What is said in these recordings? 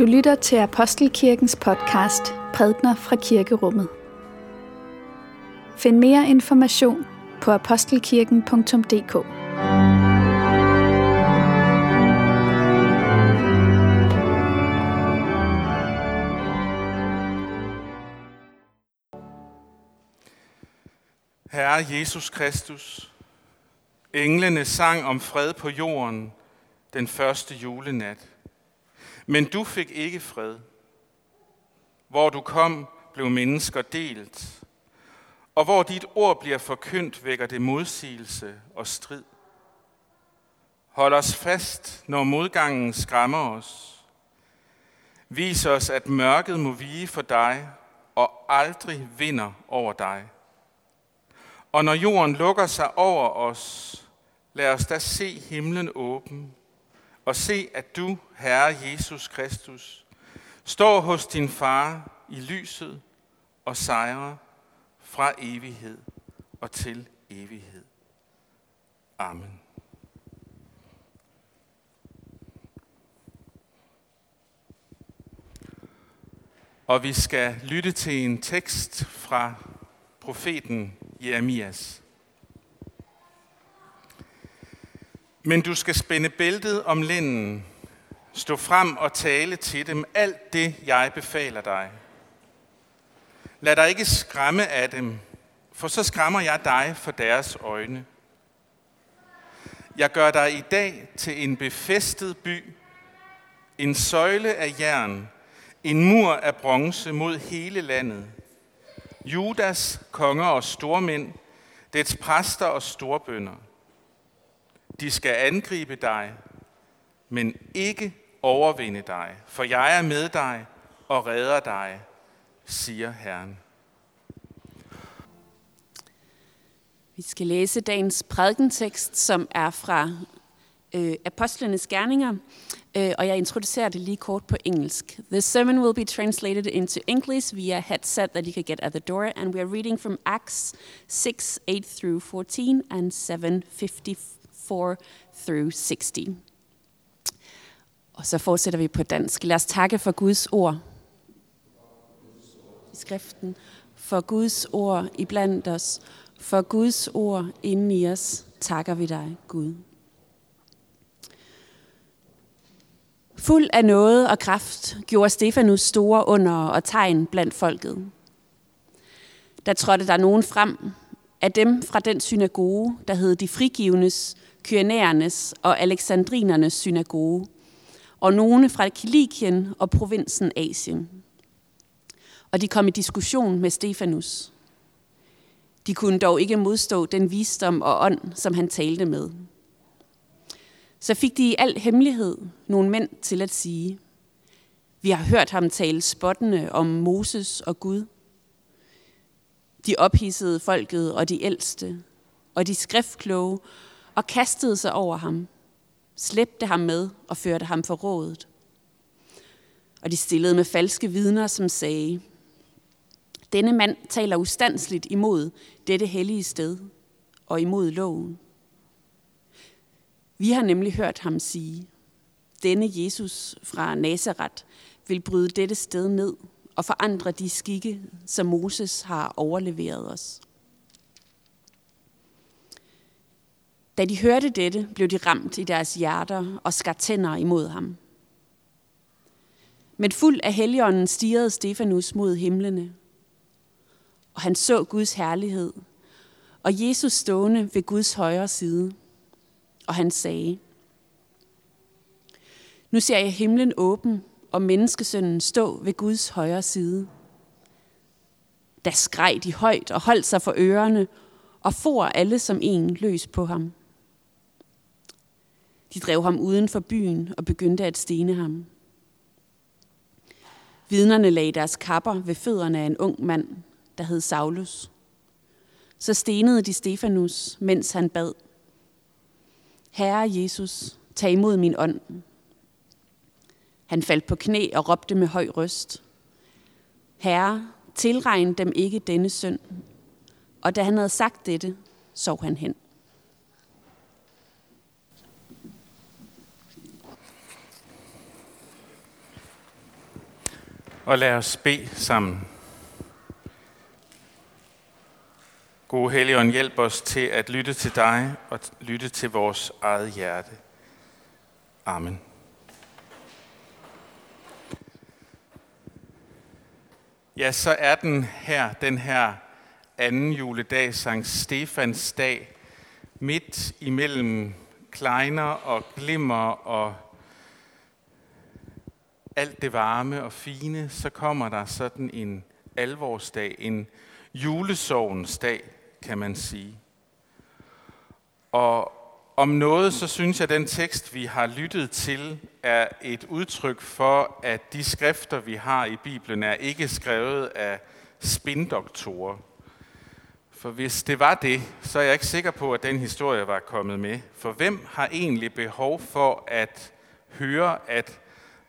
Du lytter til Apostelkirkens podcast Prædner fra Kirkerummet. Find mere information på apostelkirken.dk. Herre Jesus Kristus, englene sang om fred på jorden den første julenat. Men du fik ikke fred. Hvor du kom, blev mennesker delt. Og hvor dit ord bliver forkyndt, vækker det modsigelse og strid. Hold os fast, når modgangen skræmmer os. Vis os, at mørket må vige for dig og aldrig vinder over dig. Og når jorden lukker sig over os, lad os da se himlen åben og se, at du, Herre Jesus Kristus, står hos din far i lyset og sejrer fra evighed og til evighed. Amen. Og vi skal lytte til en tekst fra profeten Jeremias. Men du skal spænde bæltet om linden, stå frem og tale til dem alt det, jeg befaler dig. Lad dig ikke skræmme af dem, for så skræmmer jeg dig for deres øjne. Jeg gør dig i dag til en befæstet by, en søjle af jern, en mur af bronze mod hele landet. Judas konger og stormænd, dets præster og storbønder – de skal angribe dig, men ikke overvinde dig, for jeg er med dig og redder dig, siger Herren. Vi skal læse dagens prædikentekst, som er fra øh, Apostlenes Gerninger, øh, og jeg introducerer det lige kort på engelsk. The sermon will be translated into English via headset that you can get at the door, and we are reading from Acts 6, 8 through 14 and 7, 54 4 through 60. Og så fortsætter vi på dansk. Lad os takke for Guds ord i skriften, for Guds ord i blandt os, for Guds ord inden i os, takker vi dig, Gud. Fuld af noget og kraft gjorde Stefanus store under og tegn blandt folket. Der trådte der nogen frem af dem fra den synagoge, der hed de frigivnes kyrenæernes og alexandrinernes synagoge, og nogle fra Kilikien og provinsen Asien. Og de kom i diskussion med Stefanus. De kunne dog ikke modstå den visdom og ånd, som han talte med. Så fik de i al hemmelighed nogle mænd til at sige, vi har hørt ham tale spottende om Moses og Gud. De ophidsede folket og de ældste, og de skriftkloge og kastede sig over ham, slæbte ham med og førte ham for rådet. Og de stillede med falske vidner, som sagde, denne mand taler ustandsligt imod dette hellige sted og imod loven. Vi har nemlig hørt ham sige, denne Jesus fra Nazareth vil bryde dette sted ned og forandre de skikke, som Moses har overleveret os. Da de hørte dette, blev de ramt i deres hjerter og skar tænder imod ham. Men fuld af helligånden stirrede Stefanus mod himlene, og han så Guds herlighed, og Jesus stående ved Guds højre side. Og han sagde, Nu ser jeg himlen åben, og menneskesønnen stå ved Guds højre side. Da skreg de højt og holdt sig for ørerne, og for alle som en løs på ham. De drev ham uden for byen og begyndte at stene ham. Vidnerne lagde deres kapper ved fødderne af en ung mand, der hed Saulus. Så stenede de Stefanus, mens han bad. Herre Jesus, tag imod min ånd. Han faldt på knæ og råbte med høj røst. Herre, tilregn dem ikke denne synd. Og da han havde sagt dette, sov han hen. Og lad os bede sammen. Gode Helligånd, hjælp os til at lytte til dig og lytte til vores eget hjerte. Amen. Ja, så er den her, den her anden juledag, Sankt Stefans dag, midt imellem kleiner og glimmer og alt det varme og fine, så kommer der sådan en alvorsdag, en julesovens dag, kan man sige. Og om noget, så synes jeg, at den tekst, vi har lyttet til, er et udtryk for, at de skrifter, vi har i Bibelen, er ikke skrevet af spindoktorer. For hvis det var det, så er jeg ikke sikker på, at den historie var kommet med. For hvem har egentlig behov for at høre, at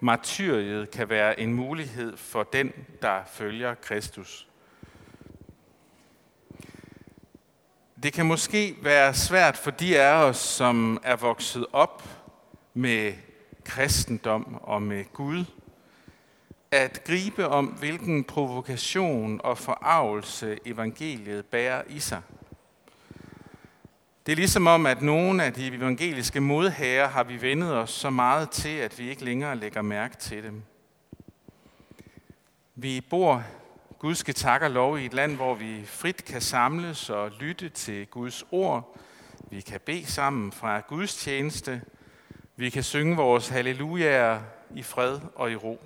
martyriet kan være en mulighed for den, der følger Kristus? Det kan måske være svært for de af os, som er vokset op med kristendom og med Gud, at gribe om, hvilken provokation og forarvelse evangeliet bærer i sig. Det er ligesom om, at nogle af de evangeliske modhager har vi vendet os så meget til, at vi ikke længere lægger mærke til dem. Vi bor Gud skal takke og lov i et land, hvor vi frit kan samles og lytte til Guds ord. Vi kan bede sammen fra Guds tjeneste. Vi kan synge vores hallelujaer i fred og i ro.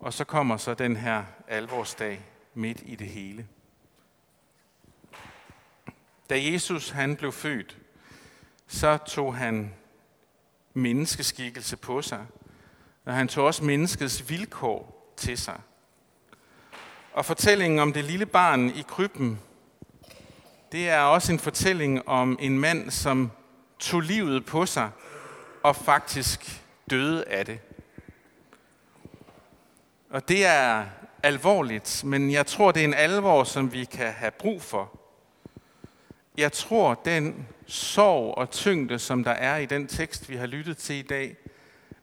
Og så kommer så den her alvorsdag midt i det hele. Da Jesus han blev født, så tog han menneskeskikkelse på sig, og han tog også menneskets vilkår til sig. Og fortællingen om det lille barn i krybben, det er også en fortælling om en mand, som tog livet på sig og faktisk døde af det. Og det er alvorligt, men jeg tror, det er en alvor, som vi kan have brug for. Jeg tror, den sorg og tyngde, som der er i den tekst, vi har lyttet til i dag,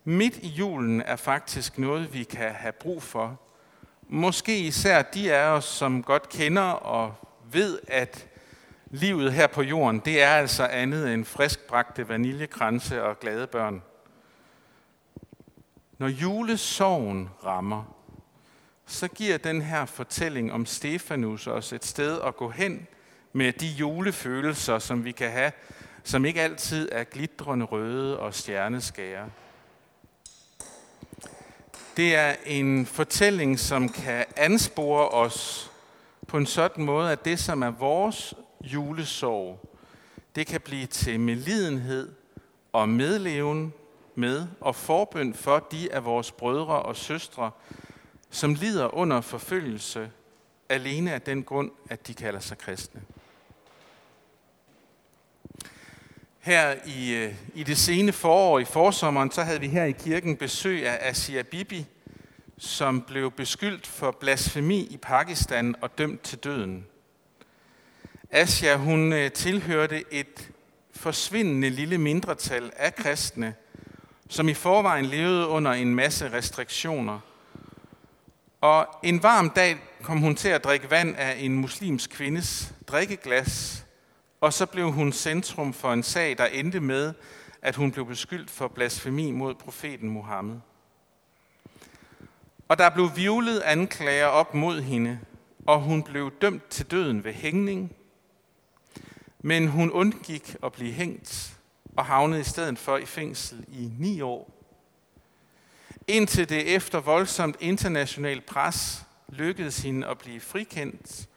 midt i julen er faktisk noget, vi kan have brug for. Måske især de af os, som godt kender og ved, at livet her på jorden, det er altså andet end friskbragte vaniljekranse og glade børn. Når julesorgen rammer, så giver den her fortælling om Stefanus os et sted at gå hen med de julefølelser, som vi kan have, som ikke altid er glitrende røde og stjerneskære. Det er en fortælling, som kan anspore os på en sådan måde, at det, som er vores julesorg, det kan blive til medlidenhed og medleven med og forbøn for de af vores brødre og søstre, som lider under forfølgelse alene af den grund, at de kalder sig kristne. Her i, øh, i det sene forår i forsommeren, så havde vi her i kirken besøg af Asia Bibi, som blev beskyldt for blasfemi i Pakistan og dømt til døden. Asia, hun øh, tilhørte et forsvindende lille mindretal af kristne, som i forvejen levede under en masse restriktioner. Og en varm dag kom hun til at drikke vand af en muslimsk kvindes drikkeglas, og så blev hun centrum for en sag, der endte med, at hun blev beskyldt for blasfemi mod profeten Muhammed. Og der blev vivlet anklager op mod hende, og hun blev dømt til døden ved hængning. Men hun undgik at blive hængt og havnede i stedet for i fængsel i ni år. Indtil det efter voldsomt internationalt pres lykkedes hende at blive frikendt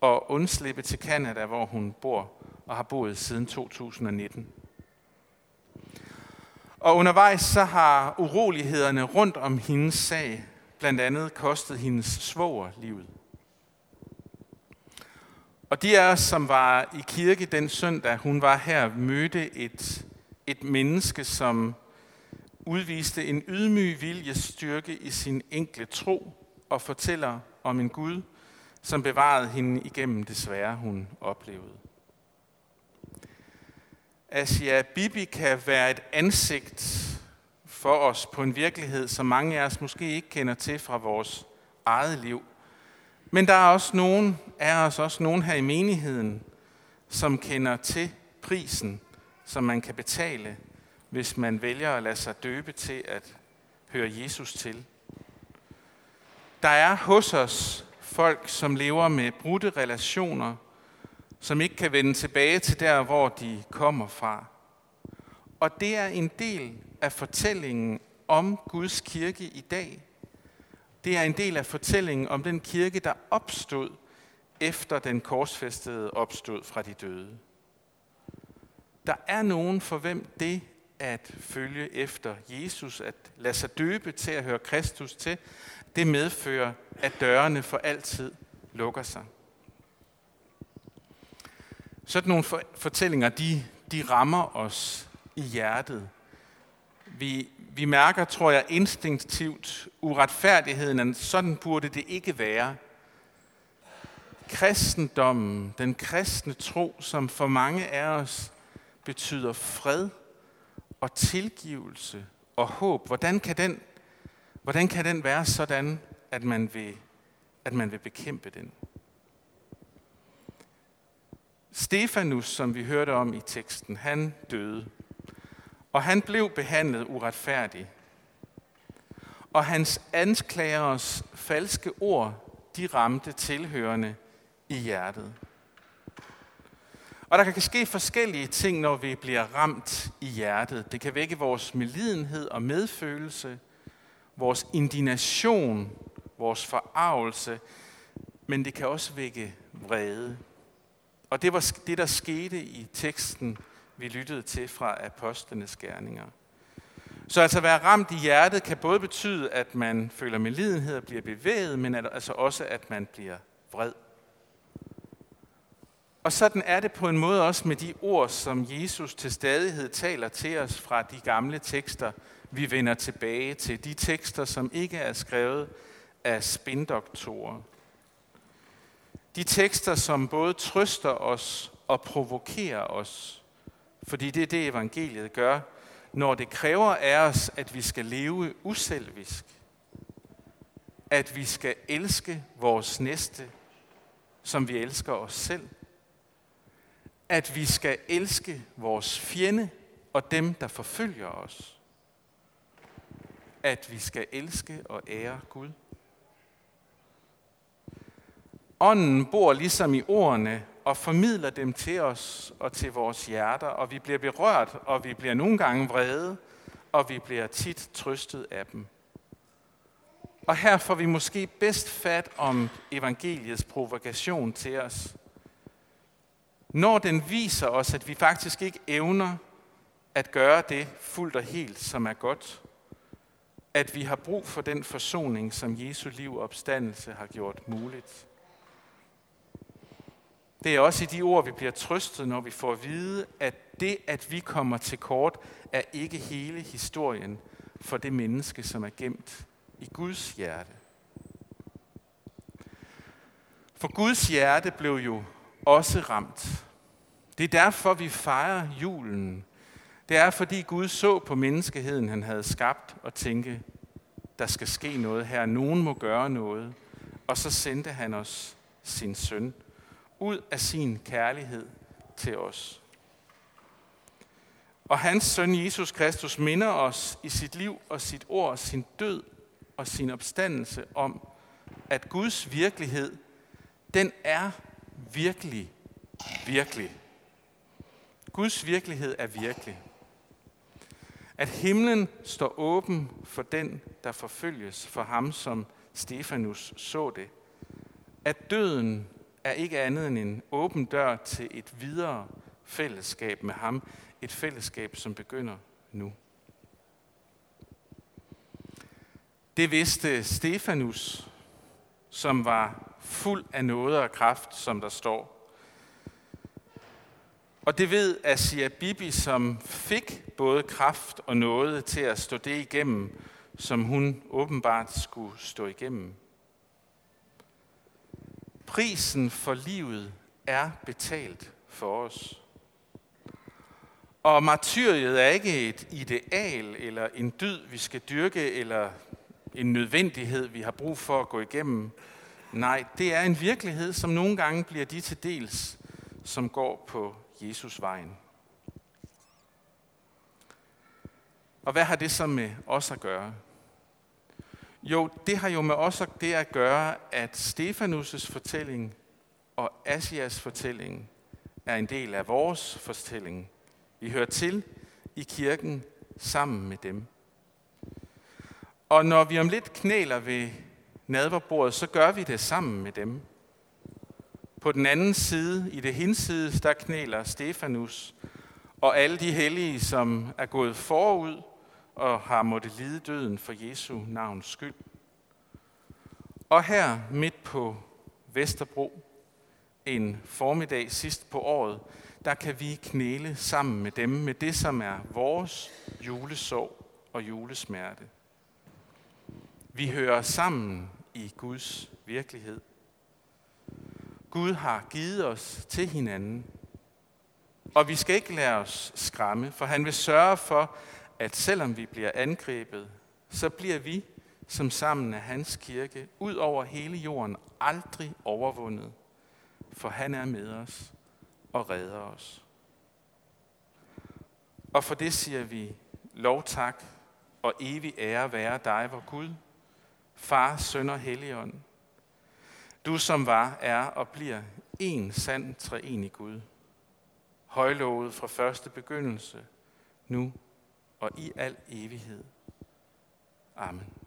og undslippe til Kanada, hvor hun bor og har boet siden 2019. Og undervejs så har urolighederne rundt om hendes sag blandt andet kostet hendes svoger livet. Og de af os, som var i kirke den søndag, hun var her, mødte et, et menneske, som udviste en ydmyg viljestyrke i sin enkle tro og fortæller om en Gud, som bevarede hende igennem det svære, hun oplevede. Asia Bibi kan være et ansigt for os på en virkelighed, som mange af os måske ikke kender til fra vores eget liv. Men der er også nogen af os, også nogen her i menigheden, som kender til prisen, som man kan betale, hvis man vælger at lade sig døbe til at høre Jesus til. Der er hos os folk, som lever med brudte relationer, som ikke kan vende tilbage til der, hvor de kommer fra. Og det er en del af fortællingen om Guds kirke i dag. Det er en del af fortællingen om den kirke, der opstod efter den korsfæstede opstod fra de døde. Der er nogen for hvem det at følge efter Jesus, at lade sig døbe til at høre Kristus til, det medfører, at dørene for altid lukker sig. Sådan nogle fortællinger, de, de rammer os i hjertet. Vi, vi mærker, tror jeg, instinktivt uretfærdigheden, at sådan burde det ikke være. Kristendommen, den kristne tro, som for mange af os betyder fred og tilgivelse og håb. Hvordan kan den, hvordan kan den være sådan, at man vil, at man vil bekæmpe den? Stefanus, som vi hørte om i teksten, han døde. Og han blev behandlet uretfærdigt. Og hans anklageres falske ord, de ramte tilhørende i hjertet. Og der kan ske forskellige ting, når vi bliver ramt i hjertet. Det kan vække vores medlidenhed og medfølelse, vores indignation, vores forarvelse, men det kan også vække vrede. Og det var det, der skete i teksten, vi lyttede til fra apostlenes gerninger. Så altså at være ramt i hjertet kan både betyde, at man føler medlidenhed og bliver bevæget, men altså også, at man bliver vred. Og sådan er det på en måde også med de ord, som Jesus til stadighed taler til os fra de gamle tekster, vi vender tilbage til. De tekster, som ikke er skrevet af spindoktorer. De tekster, som både trøster os og provokerer os. Fordi det er det, evangeliet gør, når det kræver af os, at vi skal leve uselvisk. At vi skal elske vores næste, som vi elsker os selv at vi skal elske vores fjende og dem, der forfølger os. At vi skal elske og ære Gud. Ånden bor ligesom i ordene og formidler dem til os og til vores hjerter, og vi bliver berørt, og vi bliver nogle gange vrede, og vi bliver tit trøstet af dem. Og her får vi måske bedst fat om evangeliets provokation til os når den viser os, at vi faktisk ikke evner at gøre det fuldt og helt, som er godt, at vi har brug for den forsoning, som Jesu liv og opstandelse har gjort muligt. Det er også i de ord, vi bliver trøstet, når vi får at vide, at det, at vi kommer til kort, er ikke hele historien for det menneske, som er gemt i Guds hjerte. For Guds hjerte blev jo også ramt. Det er derfor, vi fejrer julen. Det er, fordi Gud så på menneskeheden, han havde skabt, og tænke, der skal ske noget her. Nogen må gøre noget. Og så sendte han os sin søn ud af sin kærlighed til os. Og hans søn Jesus Kristus minder os i sit liv og sit ord, sin død og sin opstandelse om, at Guds virkelighed, den er virkelig virkelig. Guds virkelighed er virkelig. At himlen står åben for den, der forfølges, for ham, som Stefanus så det. At døden er ikke andet end en åben dør til et videre fællesskab med ham. Et fællesskab, som begynder nu. Det vidste Stefanus, som var fuld af noget og kraft, som der står. Og det ved Asia Bibi, som fik både kraft og noget til at stå det igennem, som hun åbenbart skulle stå igennem. Prisen for livet er betalt for os. Og martyriet er ikke et ideal eller en dyd, vi skal dyrke, eller en nødvendighed, vi har brug for at gå igennem. Nej, det er en virkelighed, som nogle gange bliver de til dels, som går på Jesus vejen. Og hvad har det så med os at gøre? Jo, det har jo med os det at gøre, at Stefanus' fortælling og Asias fortælling er en del af vores fortælling. Vi hører til i kirken sammen med dem. Og når vi om lidt knæler ved nadverbordet, så gør vi det sammen med dem. På den anden side, i det hinsides, der knæler Stefanus og alle de hellige, som er gået forud og har måttet lide døden for Jesu navns skyld. Og her midt på Vesterbro, en formiddag sidst på året, der kan vi knæle sammen med dem med det, som er vores julesorg og julesmerte. Vi hører sammen i Guds virkelighed. Gud har givet os til hinanden, og vi skal ikke lade os skræmme, for han vil sørge for, at selvom vi bliver angrebet, så bliver vi som sammen er hans kirke ud over hele jorden aldrig overvundet, for han er med os og redder os. Og for det siger vi lov tak og evig ære være dig, vor Gud, Far, Søn og Helligånd. Du som var, er og bliver en sand treenig Gud. Højlovet fra første begyndelse, nu og i al evighed. Amen.